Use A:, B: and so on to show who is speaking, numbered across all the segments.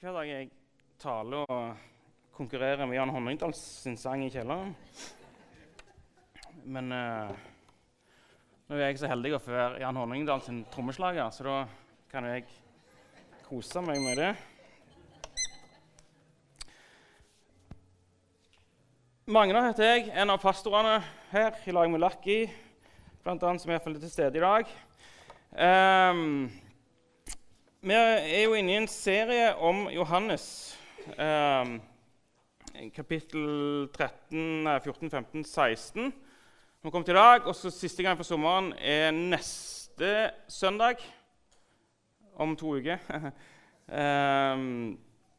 A: hver dag jeg taler og konkurrerer med Jan Honningdal sin sang i kjelleren. Men uh, nå er jeg så heldig å få være Jan Honningdal sin trommeslager, så da kan jeg kose meg med det. Magnar heter jeg, en av pastorene her i lag med Lucky, annet, som er til stede i dag. Um, vi er jo inne i en serie om Johannes. Um, kapittel 13, 14, 15, 16. Vi kommer til i dag, og så Siste gang for sommeren er neste søndag om to uker. um,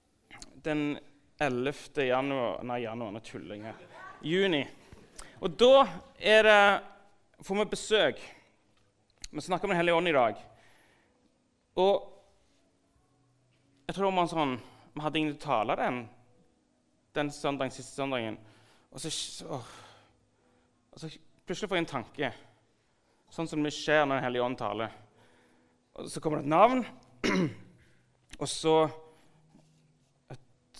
A: den 11. januar Nei, januar, er tuller. Juni. Og da er det, får vi besøk. Vi snakker om Den hellige ånd i dag. Og jeg tror man sånn, Vi hadde ingen taler tale den den søndagen, siste søndagen. Og så, åh, og så plutselig får jeg en tanke, sånn som det skjer når Den hellige ånd taler. Og så kommer det et navn, og så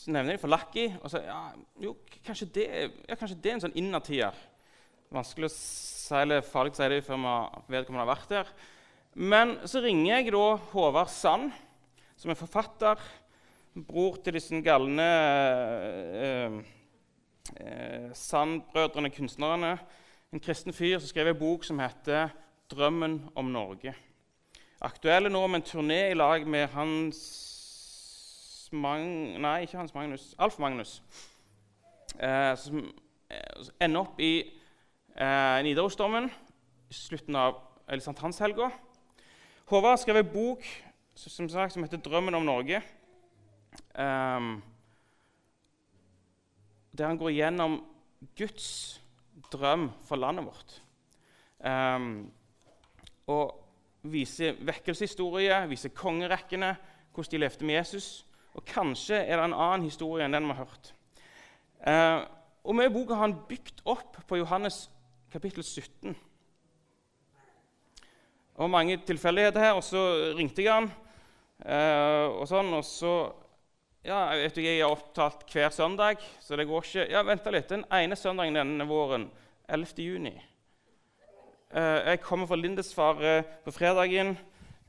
A: nevner de for Lucky. Og så ja, jo, kanskje det, ja, kanskje det er en sånn innertier. Vanskelig å si eller farlig å si det før man har vært der. Men så ringer jeg da Håvard Sand, som er forfatter, bror til disse galne eh, eh, Sand-brødrene, kunstnerne. En kristen fyr som skrev en bok som heter 'Drømmen om Norge'. Aktuelle nå med en turné i lag med Hans Mang... Nei, ikke Hans Magnus. Alf Magnus. Eh, som eh, ender opp i eh, Nidarosdomen i slutten av sankthanshelga. Håvard skrev en bok som, sagt, som heter 'Drømmen om Norge'. Um, der han går gjennom Guds drøm for landet vårt. Um, og viser vekkelseshistorie, viser kongerekkene, hvordan de levde med Jesus. Og kanskje er det en annen historie enn den vi har hørt. Uh, og med boka har han bygd opp på Johannes kapittel 17. Og mange tilfeldigheter her, og så ringte jeg han. Uh, og sånn, og så ja, jeg vet ikke, jeg er opptatt hver søndag, så det går ikke Ja, Vent litt. Den ene søndagen denne våren, 11. juni uh, Jeg kommer fra Lindesfaret på fredagen.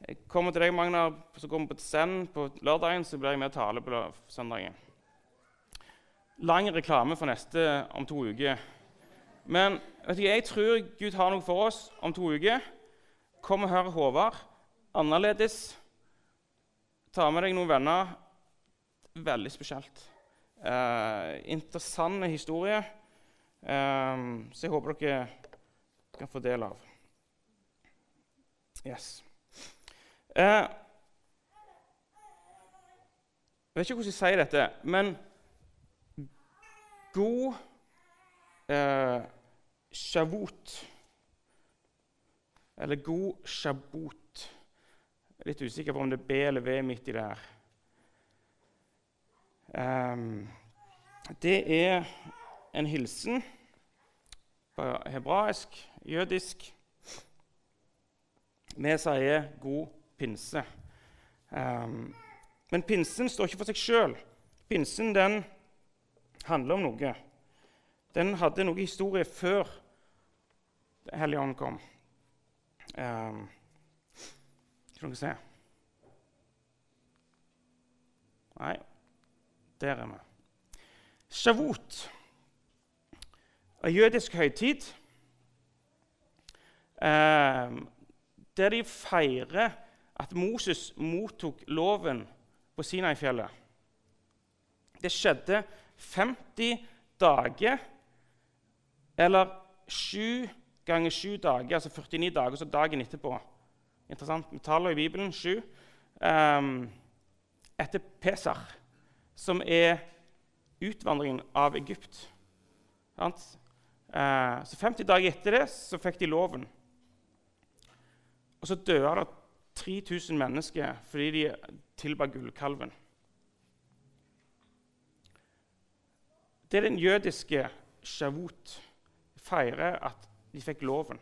A: Jeg kommer til deg, Magnar, så kommer vi på Send på lørdagen. Så blir jeg med og taler på søndagen. Lang reklame for neste om to uker. Men vet du, jeg tror Gud har noe for oss om to uker. Kom og hør Håvard. Annerledes. Ta med deg noen venner. Veldig spesielt. Eh, interessante historier. Eh, så jeg håper dere kan få del av. Yes. Eh, jeg vet ikke hvordan jeg sier dette, men god eh, shavut Eller god shabot. Jeg er litt usikker på om det er B eller V midt i det her. Um, det er en hilsen på hebraisk, jødisk. Vi sier 'god pinse'. Um, men pinsen står ikke for seg sjøl. Pinsen den handler om noe. Den hadde noe historie før Den kom. Um, skal dere se Nei, der er vi. Shavut, en jødisk høytid um, der de feirer at Moses mottok loven på Sinai-fjellet. Det skjedde 50 dager, eller 7 ganger 7 dager, altså 49 dager, så dagen etterpå. Interessant med tallene i Bibelen sju. Um, etter Pesach, som er utvandringen av Egypt. Uh, så 50 dager etter det så fikk de loven. Og så døde det 3000 mennesker fordi de tilba gullkalven. Det er den jødiske shavut. Feirer at de fikk loven.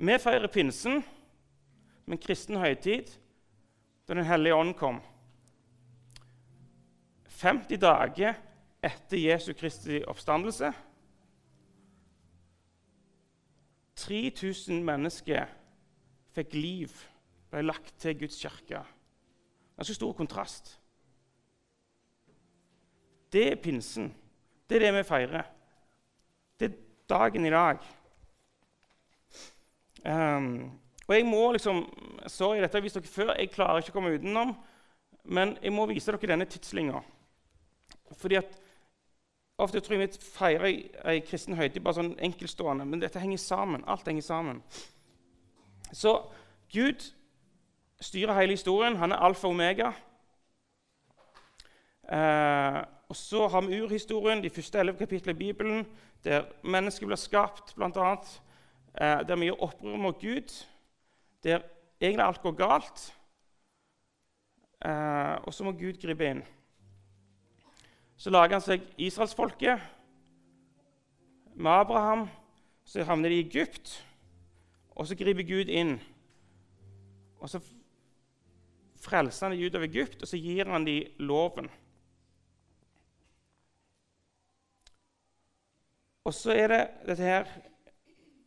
A: Vi feirer pinsen med en kristen høytid da Den hellige ånd kom. 50 dager etter Jesu Kristi oppstandelse 3000 mennesker fikk liv, ble lagt til Guds kirke. Ganske stor kontrast. Det er pinsen. Det er det vi feirer. Det er dagen i dag. Um, og jeg må liksom, Sorry, dette har jeg vist dere før. Jeg klarer ikke å komme utenom. Men jeg må vise dere denne tidslinja. Fordi at Ofte tror jeg vi feirer ei kristen høytid bare sånn enkeltstående, men dette henger sammen. Alt henger sammen. Så Gud styrer hele historien. Han er alfa og omega. Eh, og så har vi urhistorien, de første elleve kapitlene i Bibelen, der mennesket blir skapt, bl.a. Eh, der gjør opprør mot Gud, der egentlig alt går galt. Eh, og så må Gud gripe inn. Så lager han seg israelsfolket. Med Abraham så havner de i Egypt, og så griper Gud inn. Og så frelser han de ut av Egypt, og så gir han dem loven. Og så er det dette her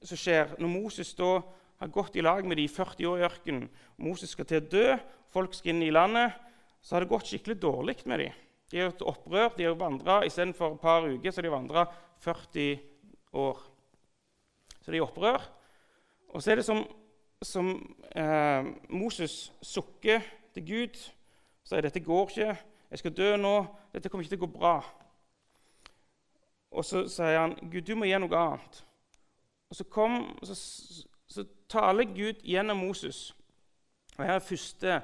A: som skjer når Moses da har gått i lag med de i 40 år i ørkenen. Moses skal til å dø, folk skal inn i landet. Så har det gått skikkelig dårlig med dem. De har gjort opprør. De har vandret, istedenfor et par uker, så har de vandra 40 år. Så de er i opprør. Og så er det som, som eh, Moses sukker til Gud. Sier dette går ikke, jeg skal dø nå, dette kommer ikke til å gå bra. Og så sier han, Gud, du må gjøre noe annet. Og så, kom, så, så taler Gud gjennom Moses. Og her er første,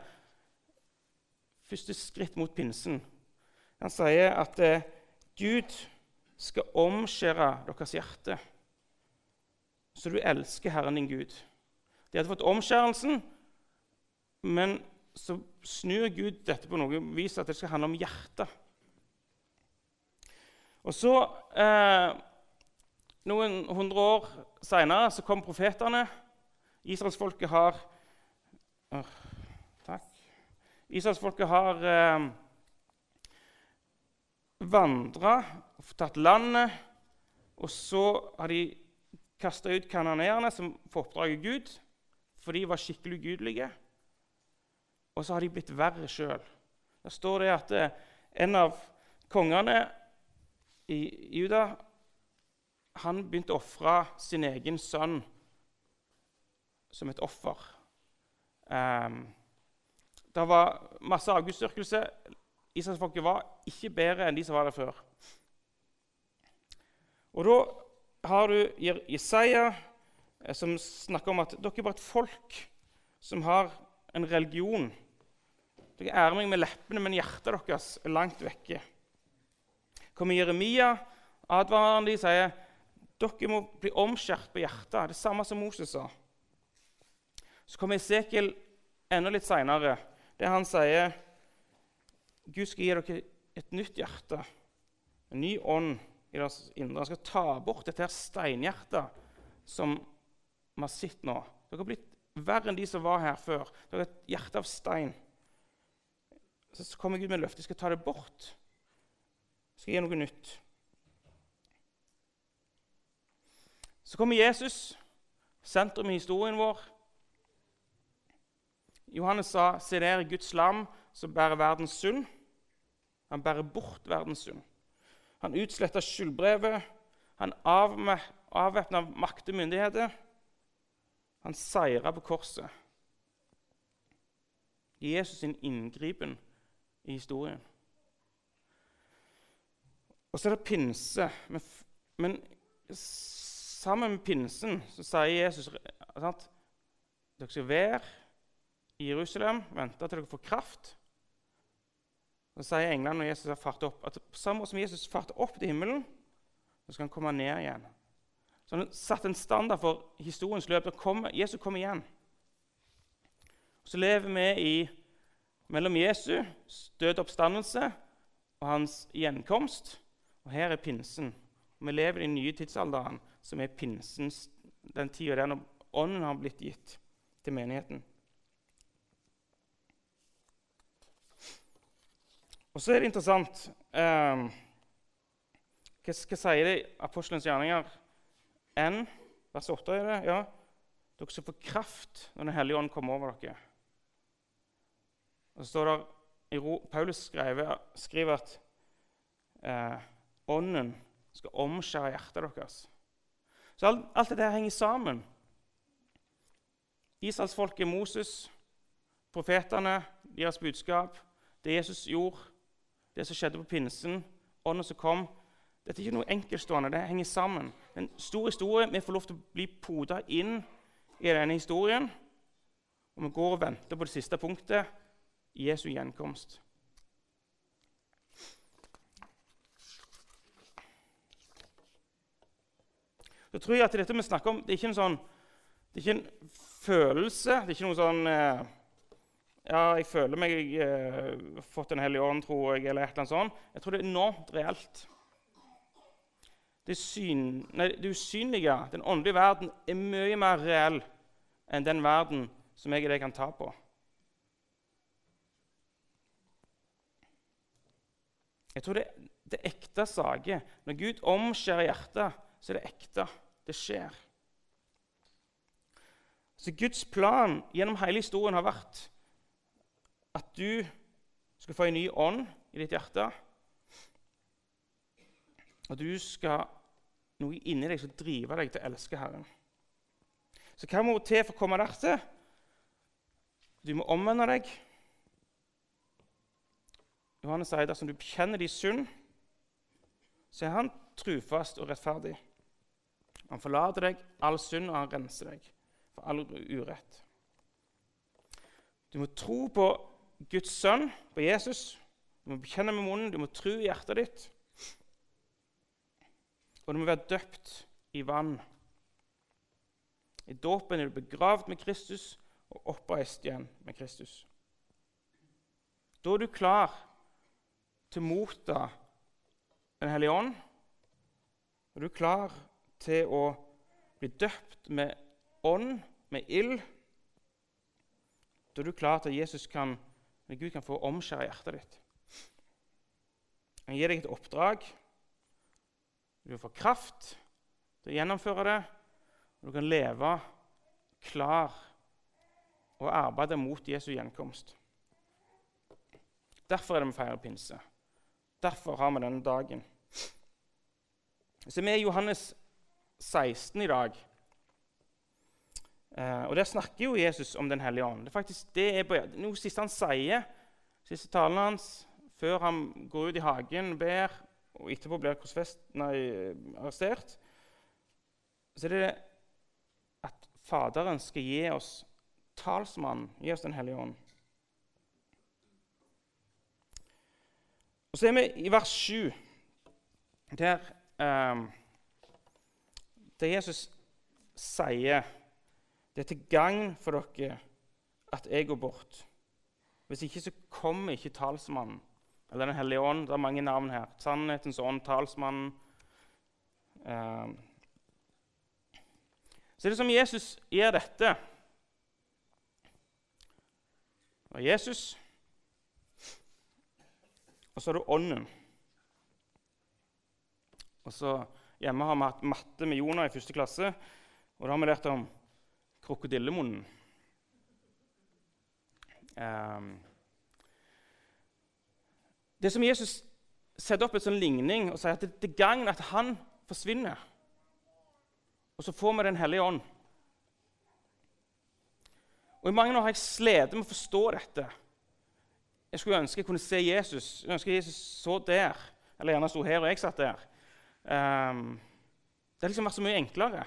A: første skritt mot pinsen. Han sier at eh, Gud skal omskjære deres hjerte, så du elsker Herren din Gud. De hadde fått omskjærelsen, men så snur Gud dette på noe vis at det skal handle om hjertet. Og så, eh, noen hundre år seinere, så kom profetene. Israelsfolket har øh, Takk. Israelsfolket har øh, vandra og tatt landet. Og så har de kasta ut kanonerene som får oppdraget Gud, for de var skikkelig ugudelige. Og så har de blitt verre sjøl. Der står det at eh, en av kongene i Juda han begynte å ofre sin egen sønn som et offer. Um, det var masse avgudsdyrkelse. Israelsfolket var ikke bedre enn de som var der før. Og da har du Jesaja, eh, som snakker om at dere er bare et folk som har en religion. Dere ærer meg med leppene, men hjertet deres er langt vekke. Kommer Jeremia, advarer de, sier dere må bli omskjært på hjertet. Det samme som Moses sa. Så kommer Esekiel enda litt seinere, der han sier Gud skal gi dere et nytt hjerte, en ny ånd i deres indre. Han skal ta bort dette her steinhjertet som vi har sett nå. Dere har blitt verre enn de som var her før. Dere har et hjerte av stein. Så kommer Gud med løftet. Jeg skal ta det bort. Jeg skal gi noe nytt. Så kommer Jesus, sentrum i historien vår. Johannes sa, 'Se der Guds lam som bærer verdens synd'. Han bærer bort verdens synd. Han utsletta skyldbrevet. Han avvæpna makt og myndigheter. Han seira på korset. Jesus sin inngripen i historien. Og så er det pinse. Men, men sammen med pinsen så sier Jesus at dere skal være i Jerusalem, vente til dere får kraft. Så sier englene når Jesus har fart opp, at på samme måte som Jesus farter opp til himmelen, så skal han komme ned igjen. Så han har satt en standard for historiens løp. Kommer, Jesus kommer igjen. Så lever vi i, mellom Jesu død oppstandelse og hans gjenkomst. Og her er pinsen. Vi lever i den nye tidsalderen, som er pinsens, den tida der når Ånden har blitt gitt til menigheten. Og så er det interessant eh, hva, hva, sier det i apostelens gjerninger? N, vers 8 er det? Ja. Dere skal få kraft når Den hellige ånd kommer over dere. Og så står det, i Paulus skriver, skriver at eh, ånden skal omskjære hjertet deres. Så alt, alt det der henger sammen. Israelsfolket, Moses, profetene, deres budskap, det Jesus gjorde, det som skjedde på pinsen, ånden som kom Dette er ikke noe enkeltstående. Det henger sammen. En stor historie. Vi får lov til å bli poda inn i denne historien. Og vi går og venter på det siste punktet Jesu gjenkomst. Så tror jeg at dette vi snakker om, det er ikke en sånn det er ikke en følelse. Det er ikke noe sånn eh, Ja, jeg føler meg jeg har eh, fått en hellig ånd, tror jeg, eller et eller annet sånt. Jeg tror det er enormt reelt. Det, syn, nei, det usynlige, den åndelige verden, er mye mer reell enn den verden som jeg og deg kan ta på. Jeg tror det, det er ekte saker. Når Gud omskjærer hjertet, så er det ekte. Det skjer. Så Guds plan gjennom hele historien har vært at du skal få en ny ånd i ditt hjerte. Og du skal noe inni deg som driver deg til å elske Herren. Så hva må til for å komme dertil? Du må omvende deg. Johannes sier dersom du bekjenner din synd, så er han trufast og rettferdig. Han forlater deg all synd, og han renser deg for all urett. Du må tro på Guds sønn, på Jesus. Du må bekjenne med munnen, du må tro i hjertet ditt. Og du må være døpt i vann. I dåpen er du begravd med Kristus og oppreist igjen med Kristus. Da er du klar til å motta Den hellige ånd. Og du er klar til å bli døpt med ånd, med ild, da er du klar til at Jesus kan, Gud kan få omskjære hjertet ditt. Han gir deg et oppdrag. Du får kraft til å gjennomføre det, og du kan leve klar og arbeide mot Jesu gjenkomst. Derfor er det vi feirer pinse. Derfor har vi denne dagen. Så vi er i Johannes 16 i dag. Eh, og Der snakker jo Jesus om Den hellige ånd. Det er faktisk det er noe siste han sier, siste talen hans, før han går ut i hagen, ber, og etterpå blir korsfest, nei, arrestert. Så er det at Faderen skal gi oss talsmannen, gi oss Den hellige ånd. Og Så er vi i vers 7, der, um, der Jesus sier det er til gagn for dere at jeg går bort. Hvis ikke så kommer ikke talsmannen eller Den hellige ånd. Det er mange navn her. Sannhetens ånd, talsmannen. Så så er det som Jesus gjør dette. Det er Jesus Og så er du Ånden. Og så Hjemme har vi hatt matte med Jonah i første klasse. Og da har vi lært om krokodillemunnen. Um, det som Jesus setter opp en sånn ligning og sier at det er til gagn at han forsvinner. Og så får vi Den hellige ånd. Og I mange år har jeg slitt med å forstå dette. Jeg skulle ønske jeg kunne se Jesus. Jeg ønsker Jesus så der, eller gjerne sto her og jeg satt der. Um, det har liksom vært så mye enklere.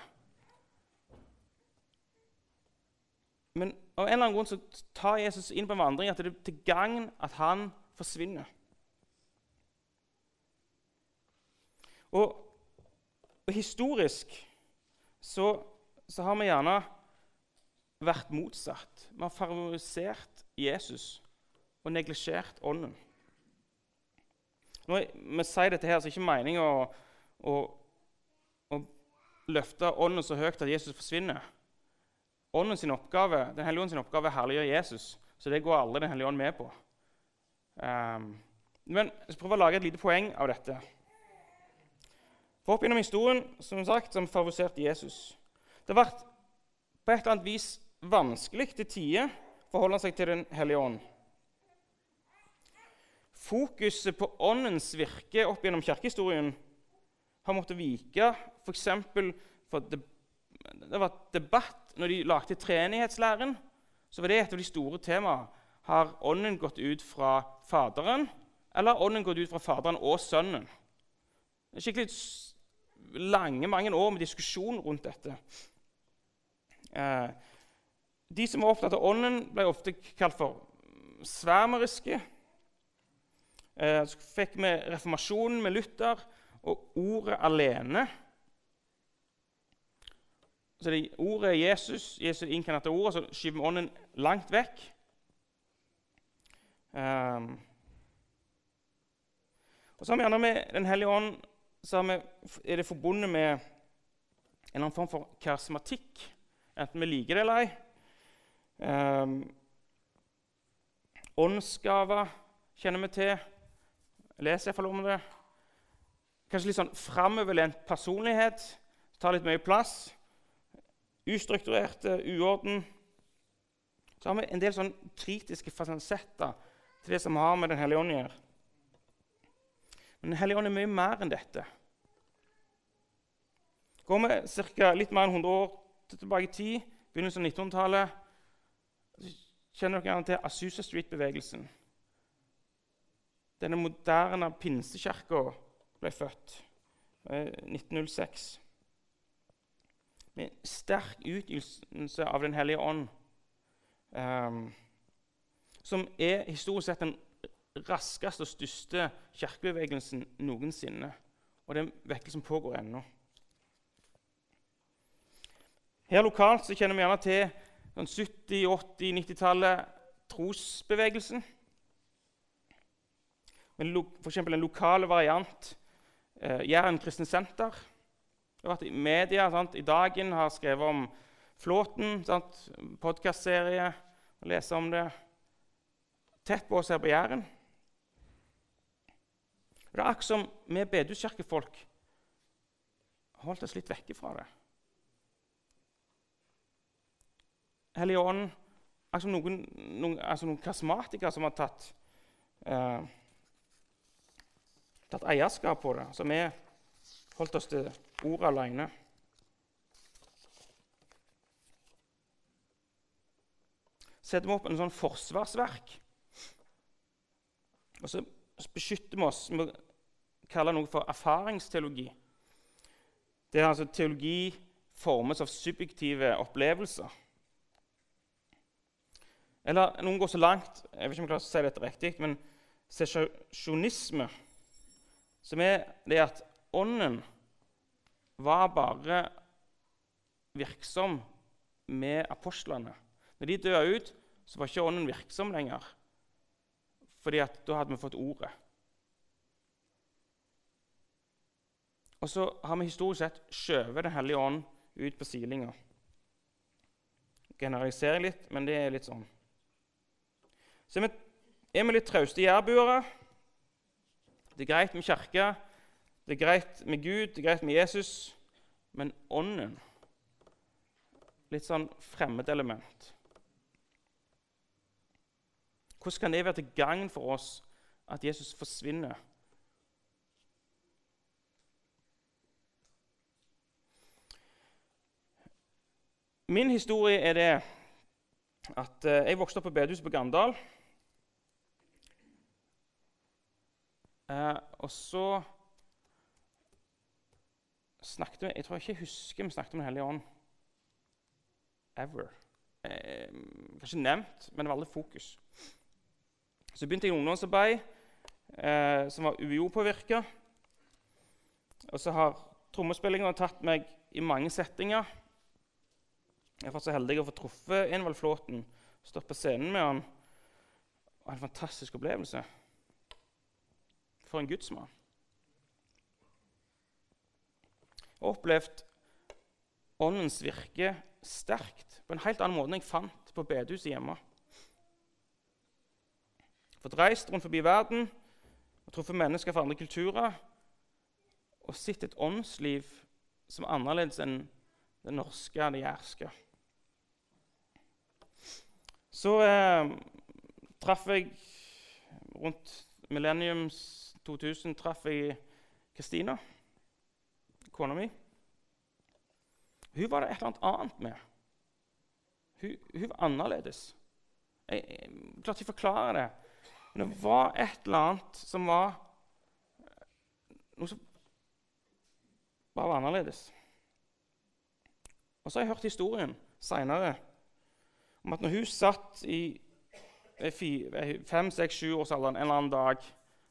A: Men av en eller annen grunn så tar Jesus inn på en vandring at det er til gagn at han forsvinner. Og, og historisk så, så, har vi gjerne vært motsatt. Vi har favorisert Jesus og neglisjert Ånden. Når vi sier dette, her, så er det ikke meningen å, å, og løfte Ånden så høyt at Jesus forsvinner. Ånden sin oppgave, Den hellige ånd oppgave er å herliggjøre Jesus, så det går aldri Den hellige ånd med på. Um, Men jeg skal prøve å lage et lite poeng av dette. For Opp gjennom historien som sagt, som favoriserte Jesus. Det vært på et eller annet vis vanskelig til tider å forholde seg til Den hellige ånd. Fokuset på Åndens virke opp gjennom kirkehistorien har måttet vike f.eks. for, det, det var debatt når de lagde treenighetslæren. Så var det et av de store temaene. Har Ånden gått ut fra Faderen, eller har Ånden gått ut fra Faderen og Sønnen? Det er skikkelig lange mange år med diskusjon rundt dette. Eh, de som var opptatt av Ånden, ble ofte kalt for svermeriske. Eh, så fikk vi reformasjonen med Luther og ordet alene. Så det ordet Jesus, Jesus inkarnerte ordet, så skyver vi ånden langt vekk. Um, og så har vi gjerne med Den hellige ånd så vi, er det forbundet med en eller annen form for karismatikk, enten vi liker det eller ei. Um, Åndsgaver kjenner vi til. Jeg leser iallfall om det. Kanskje litt sånn framoverlent personlighet. Tar litt mye plass. Ustrukturerte, uorden. Så har vi en del sånn kritiske fasansetter til det som har med Den hellige ånd å gjøre. Men Den hellige ånd er mye mer enn dette. Går vi ca. litt mer enn 100 år tilbake i tid, begynnelsen av 1900-tallet, kjenner dere gjerne til Asusa Street-bevegelsen. Denne moderne pinsekirka ble født i 1906. Med sterk utgytelse av Den hellige ånd, um, som er historisk sett den raskeste og største kirkebevegelsen noensinne. Og det er en vekkelse som pågår ennå. Her lokalt så kjenner vi gjerne til sånn 70-, 80-, 90-tallet trosbevegelsen. F.eks. en lokal variant. Eh, Jæren kristne senter. Det har vært i media. Sant? I Dagen har skrevet om Flåten. Podkastserie. Lese om det. Tett på oss her på Jæren. Det er akkurat som vi bedehuskirkefolk holdt oss litt vekke fra det. Hellige Ånd Akkurat som noen, noen, altså noen karismatikere som har tatt, eh, tatt eierskap på det. Så vi holdt oss til ordet alene. Setter vi opp en sånn forsvarsverk, og så beskytter vi oss med å kalle noe for erfaringsteologi. Det er altså teologi formes av subjektive opplevelser. Eller noen går så langt jeg vet ikke om jeg klarer å si dette riktig, men sesjonisme, som er det at ånden var bare virksom med apostlene. Når de døde ut, så var ikke ånden virksom lenger fordi at da hadde vi fått ordet. Og så har vi historisk sett skjøvet Den hellige ånd ut på silinga. Generaliserer litt, men det er litt sånn. Så er vi, er vi litt trauste jærbuere. Det er greit med kirke, det er greit med Gud, det er greit med Jesus. Men ånden Litt sånn fremmedelement. Hvordan kan det være til gagn for oss at Jesus forsvinner? Min historie er det at eh, jeg vokste opp på bedehuset på Gandal. Eh, og så snakket vi Jeg tror jeg ikke husker vi snakket om Den hellige ånd. Ever. Eh, kanskje nevnt, men det var aldri fokus. Så begynte jeg i ungdomsarbeid, eh, som var UiO-påvirka. Og så har trommespillinga tatt meg i mange settinger. Jeg har fått så heldig å få truffet Envald Flåten, stått på scenen med han. Og en fantastisk opplevelse. For en gudsmann. Opplevde opplevd Åndens virke sterkt på en helt annen måte enn jeg fant på bedehuset hjemme fått reist rundt forbi verden, og truffet mennesker fra andre kulturer og sett et åndsliv som er annerledes enn det norske, og det jærske. Så eh, traff jeg rundt Millenniums 2000 traff jeg Kristina, kona mi. Hun var det et eller annet annet med. Hun, hun var annerledes. Jeg, jeg klarte ikke å forklare det. Men det var et eller annet som var Noe som bare var annerledes. Og så har jeg hørt historien seinere om at når hun satt i fem, seks, sju årsalderen en eller annen dag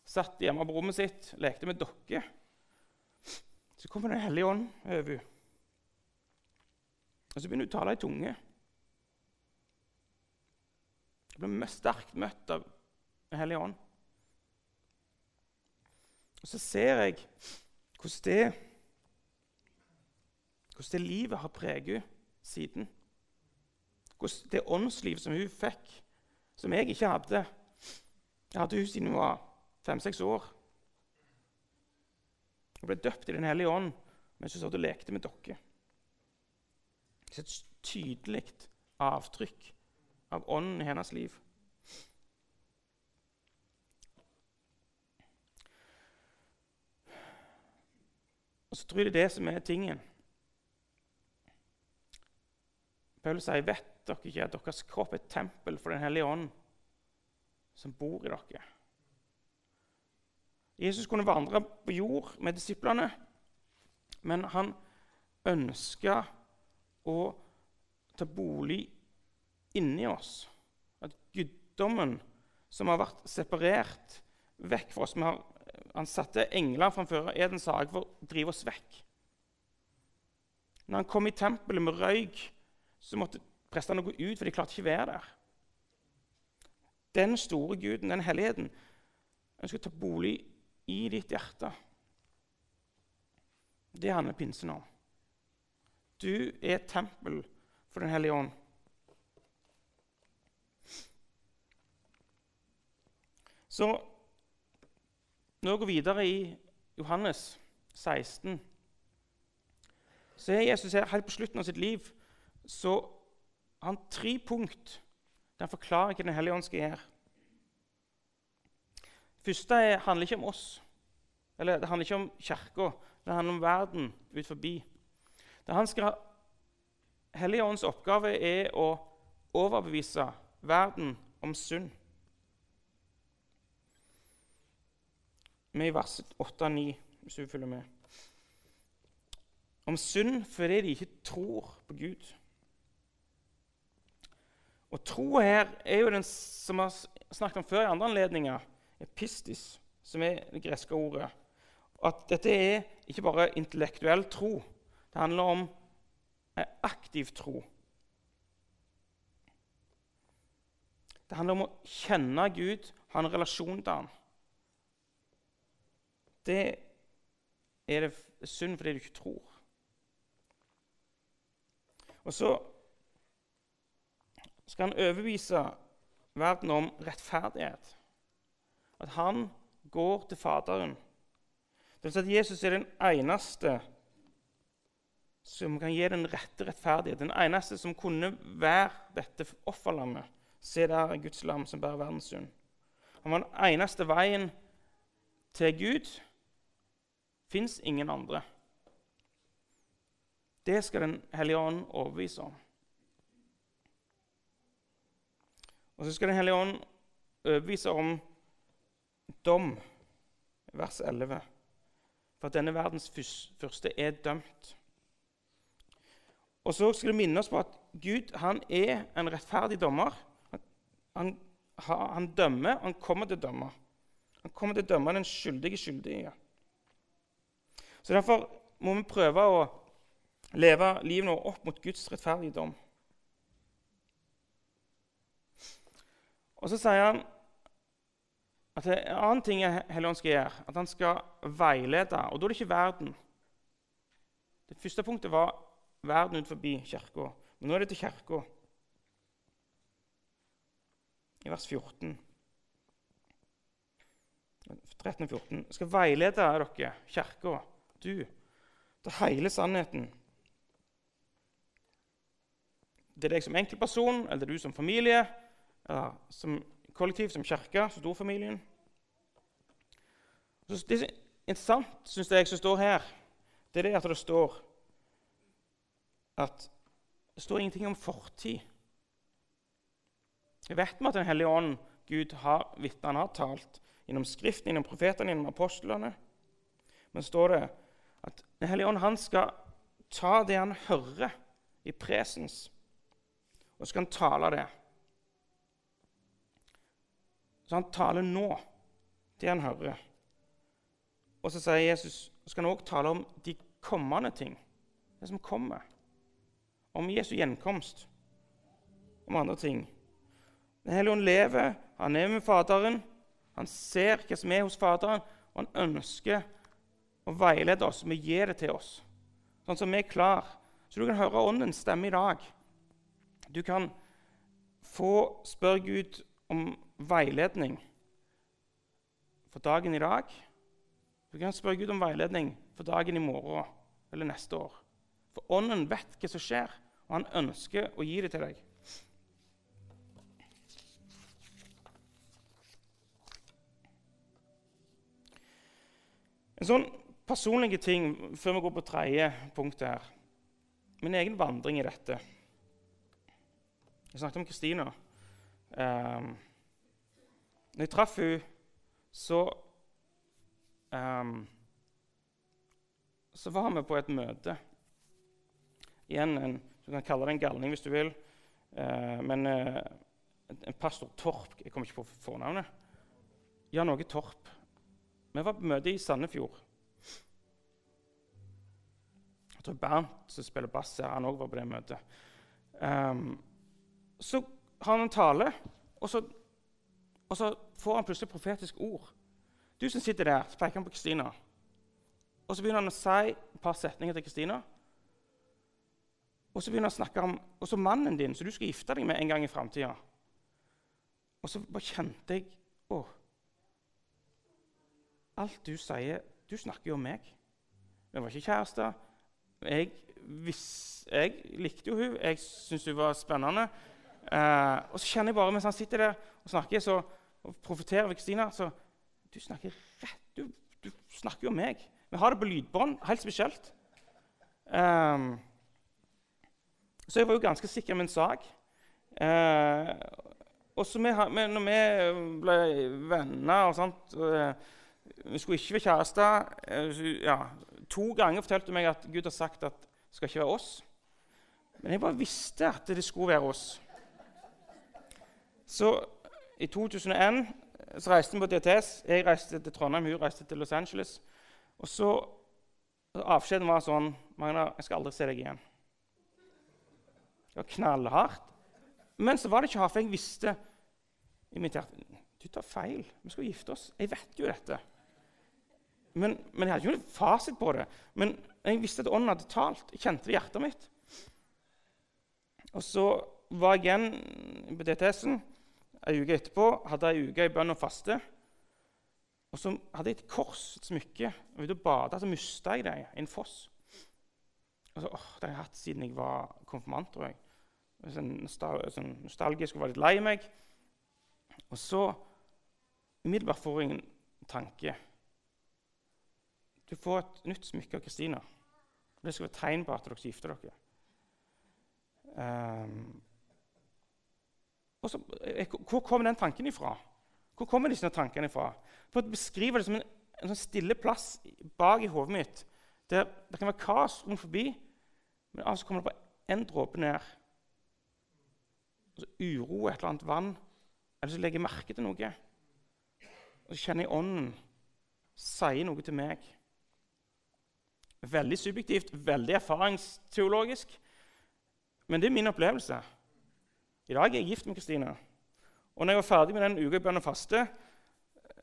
A: satt hjemme på rommet sitt, lekte med dokker, så kommer Den hellige ånd over henne. Og så begynner hun å tale i tunge. Hun blir sterkt møtt av Den hellige ånd. Og så ser jeg hvordan det, hvordan det livet har preget henne siden. Hvordan det åndsliv som hun fikk, som jeg ikke hadde Jeg hadde hun siden hun var fem-seks år. Hun ble døpt i Den hellige ånd mens hun satt og lekte med dere. Et tydelig avtrykk av ånden i hennes liv. Og så tror jeg det er det som er tingen. Paul sier, 'Vet dere ikke at deres kropp er et tempel for Den hellige ånd, som bor i dere?' Jesus kunne vandre på jord med disiplene, men han ønska å ta bolig inni oss. At guddommen som har vært separert vekk fra oss har, Han satte engler framfor Edens hage for å drive oss vekk. Når han kom i tempelet med røyk, så måtte prestene gå ut, for de klarte ikke å være der. Den store guden, den helligheten, ønsker å ta bolig i ditt hjerte. Det handler pinsen om. Du er et tempel for Den hellige ånd. Så når vi går videre i Johannes 16, så er Jesus her helt på slutten av sitt liv så har han tre punkt der han forklarer hva Den hellige ånd skal gjøre. Første er, handler ikke om oss, eller det handler ikke om kirka. Det handler om verden ut forbi. Det han skal, ha, ånds oppgave er å overbevise verden om synd. Er i vers 8 og 9, hvis du følger med. Om synd fordi de ikke tror på Gud. Og tro her er jo den som vi har snakket om før i andre anledninger, epistis, som er det greske ordet. At dette er ikke bare intellektuell tro. Det handler om aktiv tro. Det handler om å kjenne Gud, ha en relasjon til ham det er det synd fordi du ikke tror. Og så skal han overbevise verden om rettferdighet. At han går til Faderen. Det vil si at Jesus er den eneste som kan gi den rette rettferdighet. Den eneste som kunne være dette offerlammet. Se der Guds lam som bærer verdens synd. Han var den eneste veien til Gud fins ingen andre. Det skal Den hellige ånd overbevise om. Og så skal Den hellige ånd overbevise om dom, vers 11. For at denne verdens første er dømt. Og så skal det minne oss på at Gud han er en rettferdig dommer. Han, han, han dømmer, han kommer til å dømme. Han kommer til å dømme den skyldige skyldige. Så Derfor må vi prøve å leve livet opp mot Guds rettferdige dom. Og så sier han at det er en annen ting Helligånden skal gjøre, at han skal veilede. Og da er det ikke verden. Det første punktet var verden ut forbi kirka. Men nå er det til kirka. I vers 14. 13 og 14. Jeg skal veilede dere, kirka, du, til hele sannheten. Det er deg som enkeltperson, eller det er du som familie, eller som kollektiv, som kirke, storfamilien. Så det er interessant, syns jeg, som står her, det er det at det står at det står ingenting om fortid. Jeg vet vi at Den hellige ånd, Gud, har vitnene har talt gjennom Skriften, gjennom profetene, gjennom apostlene. Men står det at Den hellige ånd han skal ta det han hører i presens, og så skal han tale det. Så han taler nå, det han hører. Og så sier Jesus skal han òg tale om de kommende ting, det som kommer. Om Jesu gjenkomst, om andre ting. Den hellige ånd lever, han er med Faderen. Han ser hva som er hos Faderen, og han ønsker å veilede oss. Vi gir det til oss, sånn som vi er klar. Så du kan høre Åndens stemme i dag. Du kan få spørre Gud om veiledning for dagen i dag. Du kan spørre Gud om veiledning for dagen i morgen eller neste år. For Ånden vet hva som skjer, og han ønsker å gi det til deg. En sånn personlig ting før vi går på tredje punktet her. Min egen vandring i dette. Jeg snakket om Kristina. Um, når jeg traff henne, så um, Så var vi på et møte. Igjen, en, Du kan kalle det en galning hvis du vil. Uh, men uh, en pastor Torp Jeg kommer ikke på fornavnet. Jan Åge Torp vi var på møte i Sandefjord. Jeg tror Bernt, som spiller bass her, han òg var på det møtet. Um, så har han en tale, og så, og så, får han plutselig profetisk ord. Du som sitter der, så peker han på Kristina. Og så begynner han å si et par setninger til Kristina. Og så begynner han å snakke om også mannen din, som du skal gifte deg med en gang i framtida. Og så bare kjente jeg Å, Alt du sier Du snakker jo om meg. Vi var ikke kjærester. Jeg, jeg, likte jo hun, jeg syntes hun var spennende. Eh, og så kjenner jeg bare mens han sitter der og snakker så, og profeterer ved Kristina så Du snakker rett. Du, du, snakker jo om meg. Vi har det på lydbånd, helt spesielt. Um, så jeg var jo ganske sikker med en sak. Uh, og så vi, når vi ble venner og sånt uh, vi skulle ikke være kjærester. Uh, ja, to ganger fortalte hun meg at Gud har sagt at det skal ikke være oss. Men jeg bare visste at det skulle være oss. Så i 2001 så reiste vi på DTS. Jeg reiste til Trondheim, hun reiste til Los Angeles. Og så Avskjeden var sånn Magna, jeg skal aldri se deg igjen. Det var knallhardt. Men så var det ikke hardt, for jeg visste i mitt hjerte du tar feil. Vi skal gifte oss. Jeg vet jo dette. Men, men, jeg hadde ikke noen fasit på det. Men jeg visste at ånden hadde talt. Jeg kjente det i hjertet mitt. Og så var jeg igjen på DTS-en ei uke etterpå. Hadde jeg ei uke i bønn og faste. Og så hadde jeg et kors, et smykke. Og ute og bada, så mista jeg det i en foss. Og så, åh, Det har jeg hatt siden jeg var konfirmant, tror jeg. Sånn, sånn nostalgisk og var litt lei meg. Og så umiddelbart får jeg en tanke. Du får et nytt smykke av Kristina. Det skal være tegn på at dere gifter dere. Um, så, eh, Hvor kommer den tanken ifra? Hvor kommer disse tankene ifra? For å beskrive det som en, en sånn stille plass bak i hodet mitt, der det kan være kaos rundt forbi, men av og til kommer det bare én dråpe ned. Og så uro, et eller annet vann. Eller så legger jeg merke til noe. Og så kjenner jeg ånden sier noe til meg. Veldig subjektivt, veldig erfaringsteologisk. Men det er min opplevelse. I dag er jeg gift med Kristine. Og når jeg var ferdig med den uka i bønn og faste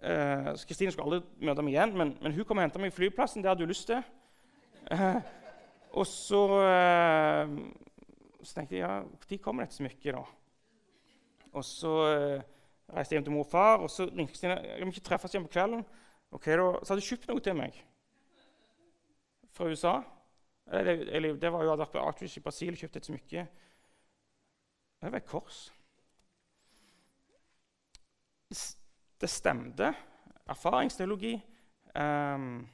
A: eh, Kristine skulle aldri møte meg igjen, men, men hun kom og henta meg i flyplassen. Det hadde hun lyst til. Eh, og så, eh, så tenkte jeg ja, når kommer dette smykket, da? Og så eh, reiste hjem til mor og far, og så ringte Kristine jeg må ikke treffes igjen på kvelden. Ok, da, Så hadde hun kjøpt noe til meg fra USA. Eller, eller det var jo hadde vært på Artwich i Brasil og kjøpt et smykke. Det var et kors. Det stemte. Erfaringsteologi. Um,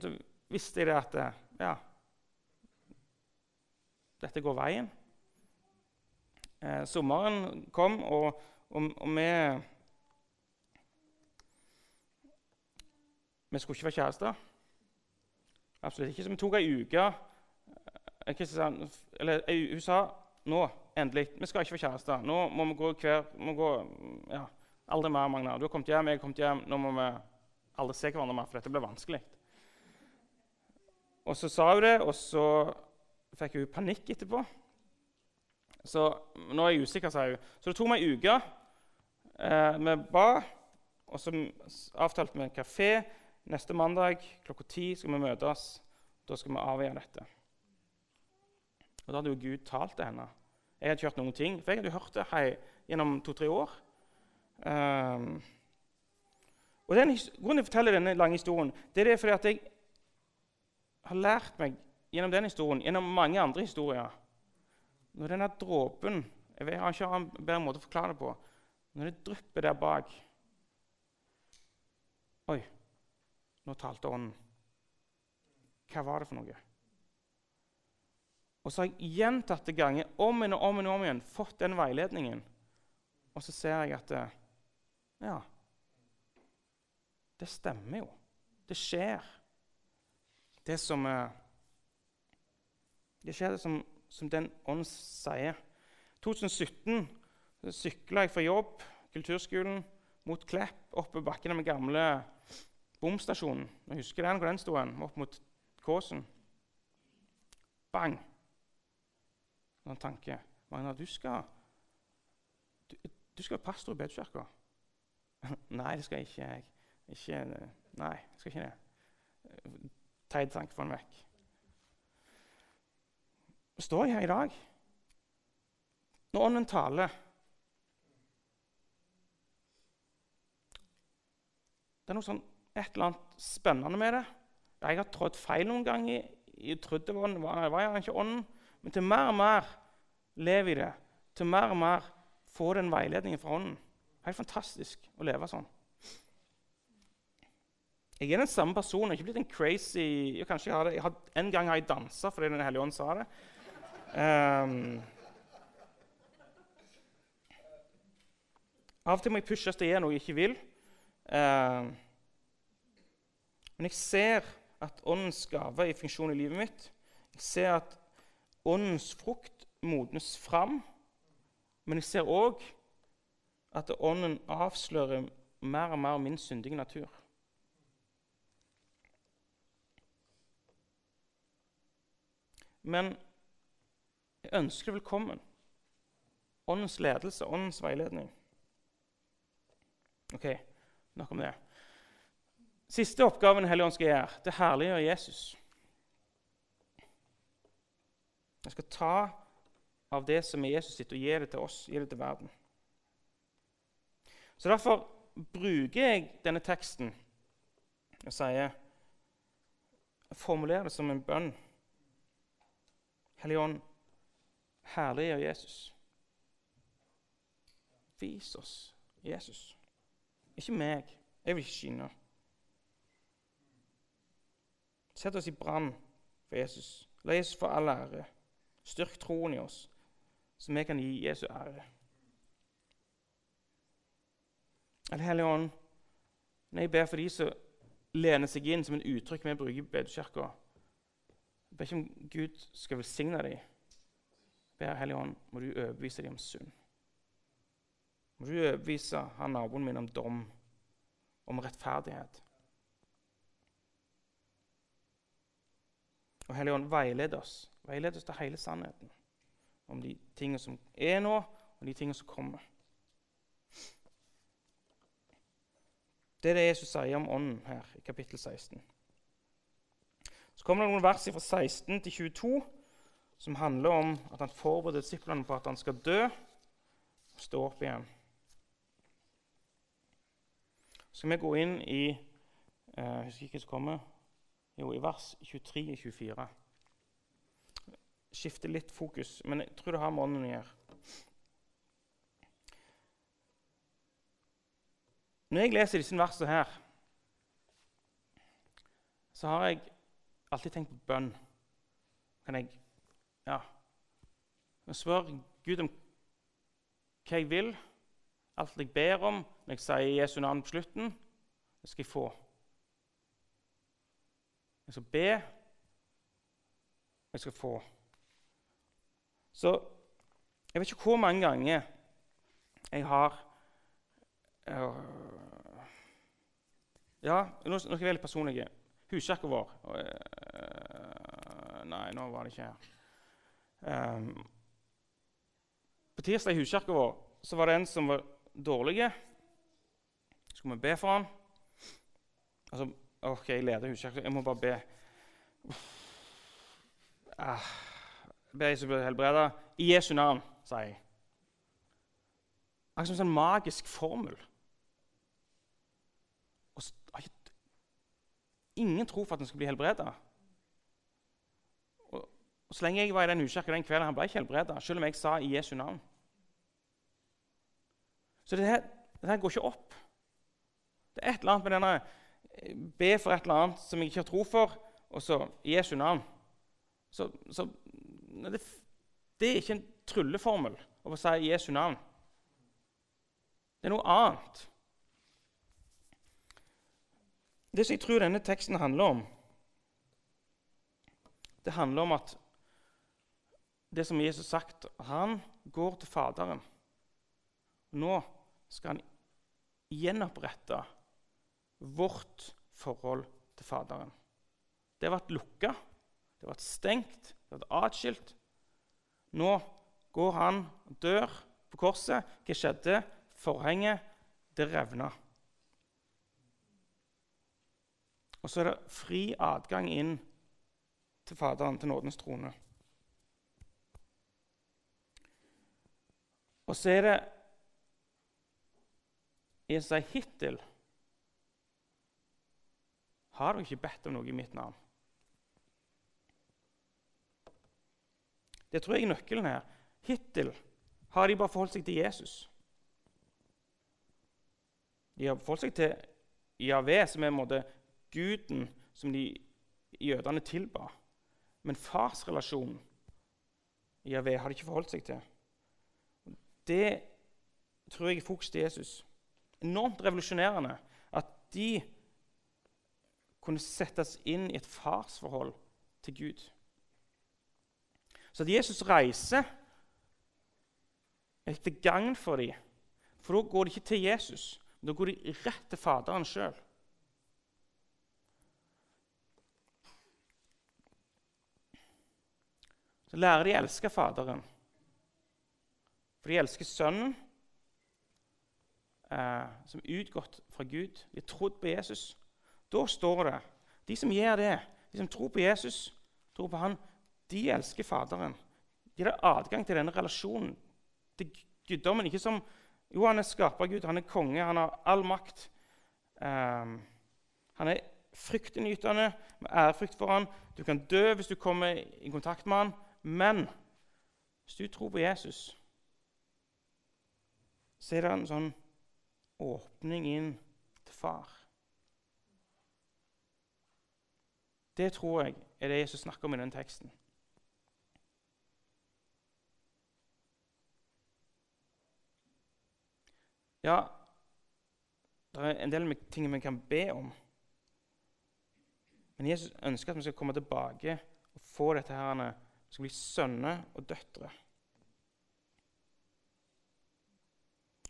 A: så visste jeg det at ja, dette går veien. Eh, sommeren kom, og, og, og vi Vi skulle ikke være kjærester. Absolutt ikke. Så vi tok ei uke eh, eller Hun sa nå, endelig, vi skal ikke få kjærester. Nå må vi gå hver må gå, ja, Aldri mer, Magna. Du har kommet hjem, jeg har kommet hjem. Nå må vi aldri se hverandre mer, for dette blir vanskelig. Og så sa hun det, og så fikk hun panikk etterpå. Så nå er jeg usikker, sa hun. Så det tok meg ei uke. Eh, vi ba, og så avtalte vi en kafé. Neste mandag klokka ti skal vi møtes. Da skal vi avgjøre dette. Og Da hadde jo Gud talt til henne. Jeg hadde ikke hørt noen ting, for jeg hadde jo hørt det hei, gjennom to-tre år. Um, og den, Grunnen til å fortelle denne lange historien det er fordi at jeg har lært meg gjennom den historien, gjennom mange andre historier Når denne dråpen Jeg har ikke en bedre måte å forklare det på. Når det drypper der bak Oi, nå talte Ånden. Hva var det for noe? Og så har jeg gjentatte ganger om og om igjen, om igjen fått den veiledningen. Og så ser jeg at Ja, det stemmer jo. Det skjer det som eh, Det skjer det som, som den ånd sier. 2017 sykla jeg fra jobb, kulturskolen, mot Klepp, oppe bakken bakkene med gamle bomstasjonen. Jeg husker den hvor den sto, opp mot Kåsen. Bang! En tanke. Magna, du skal du, du skal være pastor i bedkirka. nei, det skal jeg ikke. Jeg, ikke. Nei, jeg skal ikke det teit tanke få den vekk. Står jeg her i dag? Når Ånden taler Det er noe sånn, et eller annet spennende med det. Jeg har trådt feil noen ganger. Jeg trodde det var, var, var ikke Ånden. Men til mer og mer lever i det, til mer og mer får den veiledningen fra Ånden. Helt fantastisk å leve sånn. Jeg er den samme personen. Jeg har ikke blitt en crazy jeg, kanskje jeg har det. Jeg har, En gang har jeg dansa fordi Den hellige ånd sa det. Um, av og til må jeg pushes til å gjøre noe jeg ikke vil. Um, men jeg ser at åndens gave er i funksjon i livet mitt. Jeg ser at åndens frukt modnes fram. Men jeg ser òg at ånden avslører mer og mer min syndige natur. Men jeg ønsker velkommen. Åndens ledelse, åndens veiledning. Ok, nok om det. Siste oppgaven Helligånd skal gjøre, det herliggjør Jesus. Jeg skal ta av det som er Jesus sitt, og gi det til oss, gi det til verden. Så Derfor bruker jeg denne teksten og sier formulerer det som en bønn. Hellige Ånd, herliggjør Jesus. Vis oss Jesus. Ikke meg. Jeg vil ikke skinne. Sett oss i brann for Jesus. La Jesus få all ære. Styrk troen i oss, så vi kan gi Jesu ære. Eller Hellige Ånd, når jeg ber for de som lener seg inn som en uttrykk vi bruker i bedekirka jeg ber ikke om Gud skal velsigne dem. Jeg ber Hellige Ånd, må du overbevise dem om synd. Må du overbevise han naboen min om dom, om rettferdighet. Og Hellige Ånd, veiled oss. Veiled oss til hele sannheten om de tingene som er nå, og de tingene som kommer. Det er det Jesus sier om Ånden her i kapittel 16. Så kommer det noen vers fra 16 til 22 som handler om at han forbereder disiplene på at han skal dø og stå opp igjen. skal vi gå inn i Jeg husker ikke hva som kommer. Jo, i vers 23 og 24. Skifter litt fokus, men jeg tror det har med ånden å gjøre. Når jeg leser disse versene her, så har jeg alltid tenkt på bønn. Kan jeg ja, jeg spør Gud om hva jeg vil, alt jeg ber om når jeg sier Jesu navn på slutten, det skal jeg få. Jeg skal be, og jeg skal få. Så jeg vet ikke hvor mange ganger jeg har øh, Ja, nå skal jeg personlig. Huskirka vår øh, Nei, nå var det ikke her. Um, på tirsdag i huskirka vår så var det en som var dårlig. Så skulle vi be for han. Altså, OK, jeg leder huskirka. Jeg må bare be. Ah, be Jesus bli helbreda. I Jesu navn, sier jeg. Akkurat som en sånn magisk formel. Og så, ingen tro for at han skal bli helbreda. Og, og, så lenge jeg var i den huskirka den kvelden, han ble ikke helbreda, selv om jeg sa i Jesu navn. Så det her, det her går ikke opp. Det er et eller annet med denne Be for et eller annet som jeg ikke har tro for, og så i Jesu navn. Så, så det, det, er ikke en trylleformel å si Jesu navn. Det er noe annet. Det som jeg tror denne teksten handler om, det handler om at det som Jesus har sagt, han går til Faderen. Nå skal han gjenopprette vårt forhold til Faderen. Det har vært lukka, det har vært stengt, det har vært atskilt. Nå går han og dør på korset. Hva skjedde? Forhenget, det revna. Og så er det fri adgang inn til Faderen, til nådens trone. Og så er det Jeg sier hittil har dere ikke bedt om noe i mitt navn. Det tror jeg er nøkkelen her. Hittil har de bare forholdt seg til Jesus. De har forholdt seg til Javé, som er en måte guden som de jødene tilba. Men farsrelasjonen Javé har de ikke forholdt seg til. Det tror jeg er fokus til Jesus. Enormt revolusjonerende at de kunne settes inn i et farsforhold til Gud. Så at Jesus reiser, er til gagn for dem. For da går de ikke til Jesus, men da går de rett til Faderen sjøl. Så lærer de å elske Faderen. For de elsker Sønnen, eh, som er utgått fra Gud. De har trodd på Jesus. Da står det de som gjør det, de som tror på Jesus, tror på han, de elsker Faderen. De har adgang til denne relasjonen, til guddommen. Ikke som Jo, han er skapergud, han er konge, han har all makt. Um, han er fryktinngytende, med ærefrykt for han. Du kan dø hvis du kommer i kontakt med han. Men hvis du tror på Jesus, så er det en sånn åpning inn til far. Det tror jeg er det Jesus snakker om i den teksten. Ja, det er en del ting vi kan be om. Men Jesus ønsker at vi skal komme tilbake og få dette her skal bli sønner og døtre.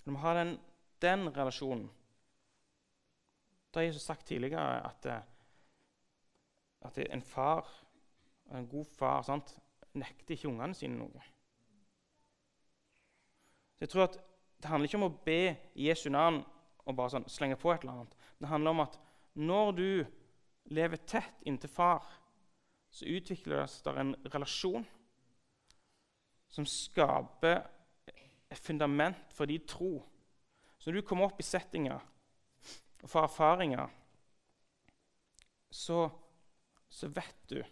A: Når vi har den, den relasjonen Da har Jesus sagt tidligere at, eh, at en far, en god far, sant, nekter ikke ungene sine noe. Så jeg tror at Det handler ikke om å be Jesu navn og bare sånn slenge på et eller annet. Det handler om at når du lever tett inntil far, så utvikles det en relasjon som skaper et fundament for din tro. Så når du kommer opp i settinger og får erfaringer, så, så vet du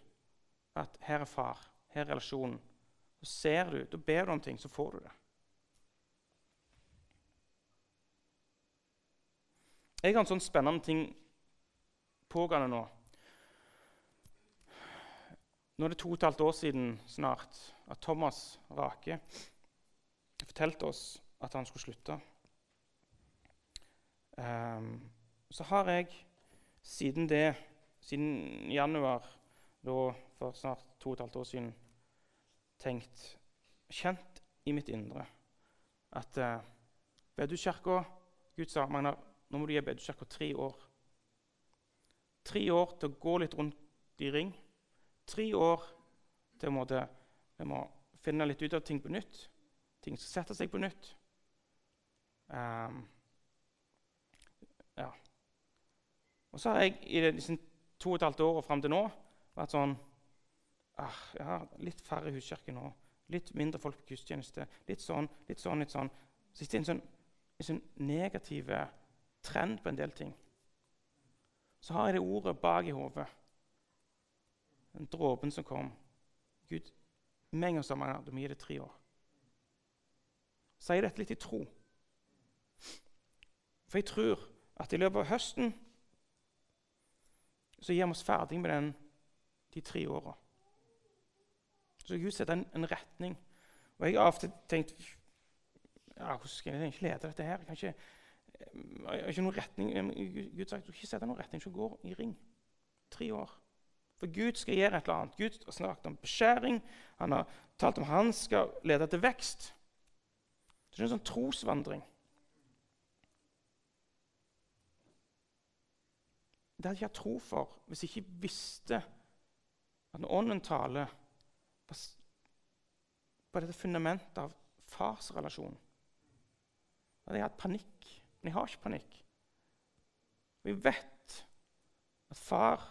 A: at her er far, her er relasjonen. Så ser du, da ber du om ting, så får du det. Jeg har en sånn spennende ting pågående nå. Nå er det to og et halvt år siden snart at Thomas Rake fortalte oss at han skulle slutte. Um, så har jeg siden det, siden januar da, for snart to og et halvt år siden, tenkt, kjent i mitt indre at eh, Bedukirka Gud sa Magnar, nå må du gi Bedukirka tre år. Tre år til å gå litt rundt i ring. Tre år til å måtte, jeg må finne litt ut av ting på nytt. Ting skal sette seg på nytt. Um, ja. Og så har jeg i disse to og et halvt år og fram til nå vært sånn ah, ja, Litt færre huskirker nå. Litt mindre folk på gudstjeneste. Litt sånn, litt sånn, litt sånn. Så det er en sånn, en sånn negativ trend på en del ting. Så har jeg det ordet bak i hodet. Den dråpen som kom. Gud, med en gang sa man du må gi det tre år. Sier dette litt i tro. For jeg tror at i løpet av høsten så gir vi oss ferdig med den, de tre åra. Så Gud setter en, en, retning. Og jeg har ofte tenkt ja, Hvordan skal jeg ikke lede dette her? Ikke, jeg har ikke noen retning. Gud sa ikke sette noen retning, så går i ring. Tre år. For Gud skal gjøre et eller annet. Gud har snakket om beskjæring. Han har talt om han skal lede til vekst. Det er en sånn trosvandring. Det hadde jeg hatt tro for hvis jeg ikke visste at når Ånden taler på, dette fundamentet av farsrelasjon Da hadde jeg hatt panikk. Men jeg har ikke panikk. Vi vet at far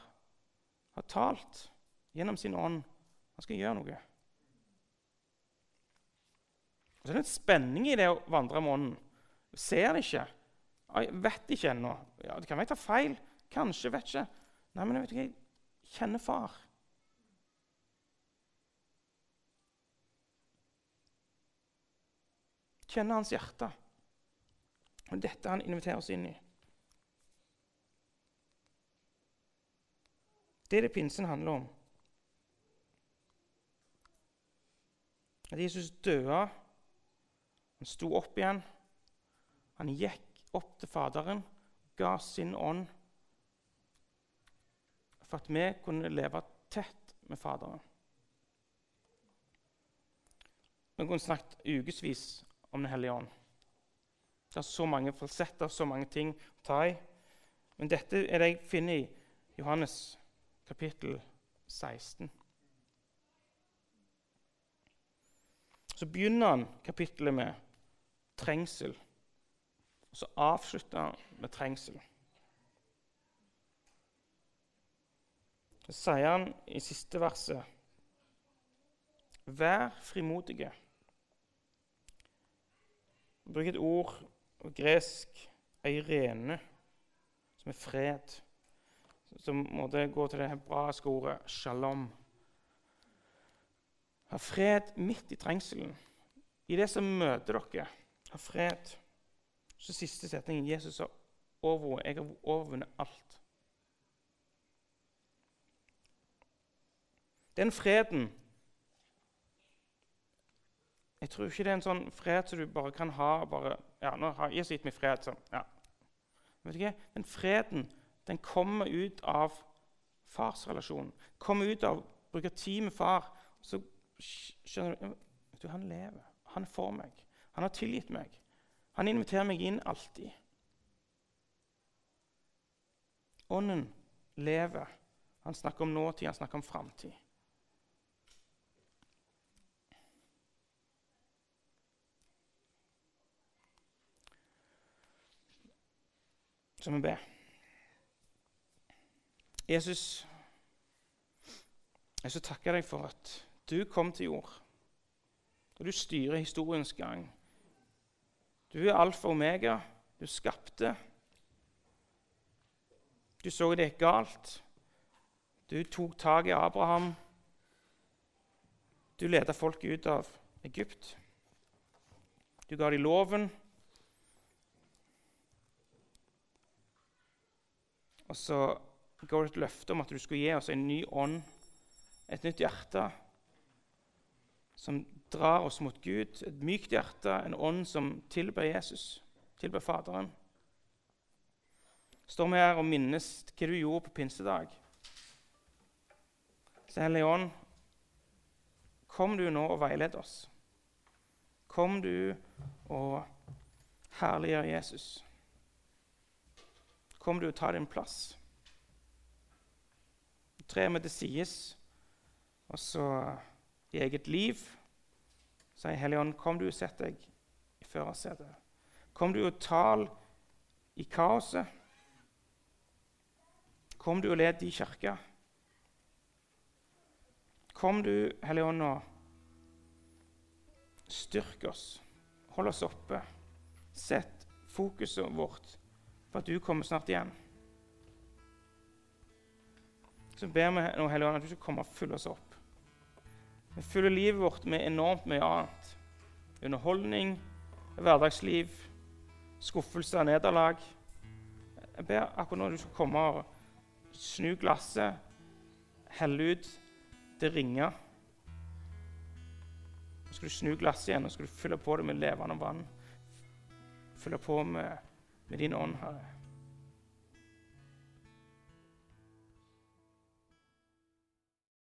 A: har talt gjennom sin ånd. Han skal gjøre noe. Og så er det en spenning i det å vandre med ånden. Du ser det ikke. Jeg vet ikke ennå. Ja, det kan være jeg tar feil. Kanskje. Vet ikke. Nei, men jeg vet ikke, jeg kjenner far. Kjenner hans hjerte. Og dette han inviterer oss inn i. Det er det pinsen handler om. At Jesus døde, han sto opp igjen. Han gikk opp til Faderen, ga sin ånd for at vi kunne leve tett med Faderen. Vi kunne snakket ukevis om Den hellige ånd. Det er så mange falsetter, så mange ting å ta i. Men dette er det jeg finner i Johannes kapittel 16. Så begynner han kapittelet med trengsel, og så avslutter han med trengsel. Så sier han i siste verset Vær frimodige. Bruk et ord på gresk, eirene, som er fred. Som måtte gå til det hebraiske ordet shalom. Ha fred midt i trengselen, i det som møter dere. Ha fred. Så siste setningen. Jesus har overvunnet. Jeg har overvunnet alt. Den freden Jeg tror ikke det er en sånn fred som du bare kan ha bare, ja, nå har Jesus gitt meg fred, så, ja. Vet ikke? Den freden den kommer ut av farsrelasjonen. Kommer ut av å bruke tid med far. Så skjønner du, du Han lever. Han er for meg. Han har tilgitt meg. Han inviterer meg inn alltid. Ånden lever. Han snakker om nåtid, han snakker om framtid. Så vi ber. Jesus, jeg så takker deg for at du kom til jord, og du styrer historiens gang. Du er alfa og omega. Du skapte. Du så det gikk galt. Du tok tak i Abraham. Du leda folk ut av Egypt. Du ga dem loven. Og så ga du et løfte om at du skulle gi oss en ny ånd, et nytt hjerte, som drar oss mot Gud. Et mykt hjerte, en ånd som tilber Jesus, tilber Faderen. Står vi her og minnes hva du gjorde på pinsedag. Så Hellige Ånd, kom du nå og veiled oss. Kom du og herliggjør Jesus. Kom du og ta din plass. Tre med det sies, og så i eget liv sier Hellige kom du og sett deg i førersetet. Kom du og tal i kaoset. Kom du og led i kirka. Kom du, Hellige Ånd, og styrk oss. Hold oss oppe. Sett fokuset vårt på at du kommer snart igjen. Så ber vi nå, Hellige at du skal komme og fylle oss opp. Vi fyller livet vårt med enormt mye annet. Underholdning, hverdagsliv, skuffelse og nederlag. Jeg ber akkurat nå du skal komme og snu glasset, helle ut det ringer. Så skal du snu glasset igjen og skal du fylle på det med levende vann. Fylle på med, med din ånd, Herre.